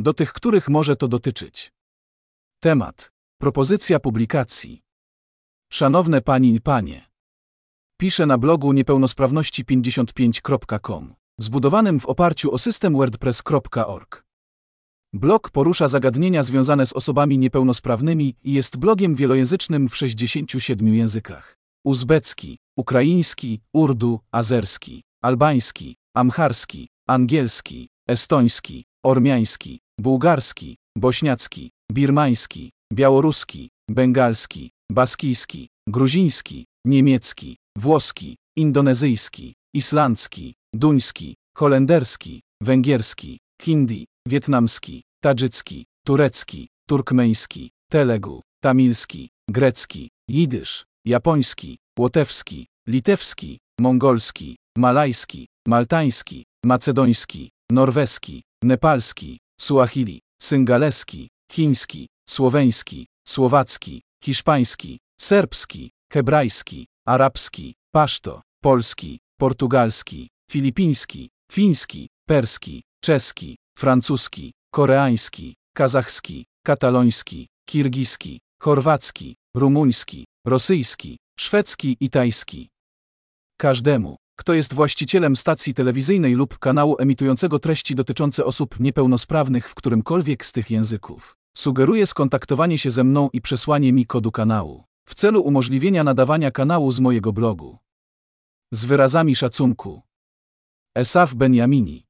do tych, których może to dotyczyć. Temat. Propozycja publikacji. Szanowne Pani i Panie. Piszę na blogu niepełnosprawności55.com, zbudowanym w oparciu o system wordpress.org. Blog porusza zagadnienia związane z osobami niepełnosprawnymi i jest blogiem wielojęzycznym w 67 językach. Uzbecki, ukraiński, urdu, azerski, albański, amharski, angielski, estoński, ormiański, bułgarski, bośniacki, birmański, białoruski, bengalski, baskijski, gruziński, niemiecki, włoski, indonezyjski, islandzki, duński, holenderski, węgierski, hindi, wietnamski, tadżycki, turecki, turkmeński, telegu, tamilski, grecki, jidysz, japoński, łotewski, litewski, mongolski, malajski, maltański, macedoński, norweski, nepalski, suahili, syngaleski, chiński, słoweński, słowacki, hiszpański, serbski, hebrajski, arabski, paszto, polski, portugalski, filipiński, fiński, perski, czeski, francuski, koreański, kazachski, kataloński, kirgiski, chorwacki, rumuński, rosyjski, szwedzki i tajski. Każdemu, kto jest właścicielem stacji telewizyjnej lub kanału emitującego treści dotyczące osób niepełnosprawnych w którymkolwiek z tych języków, sugeruję skontaktowanie się ze mną i przesłanie mi kodu kanału, w celu umożliwienia nadawania kanału z mojego blogu. Z wyrazami szacunku. Esaf Benjamini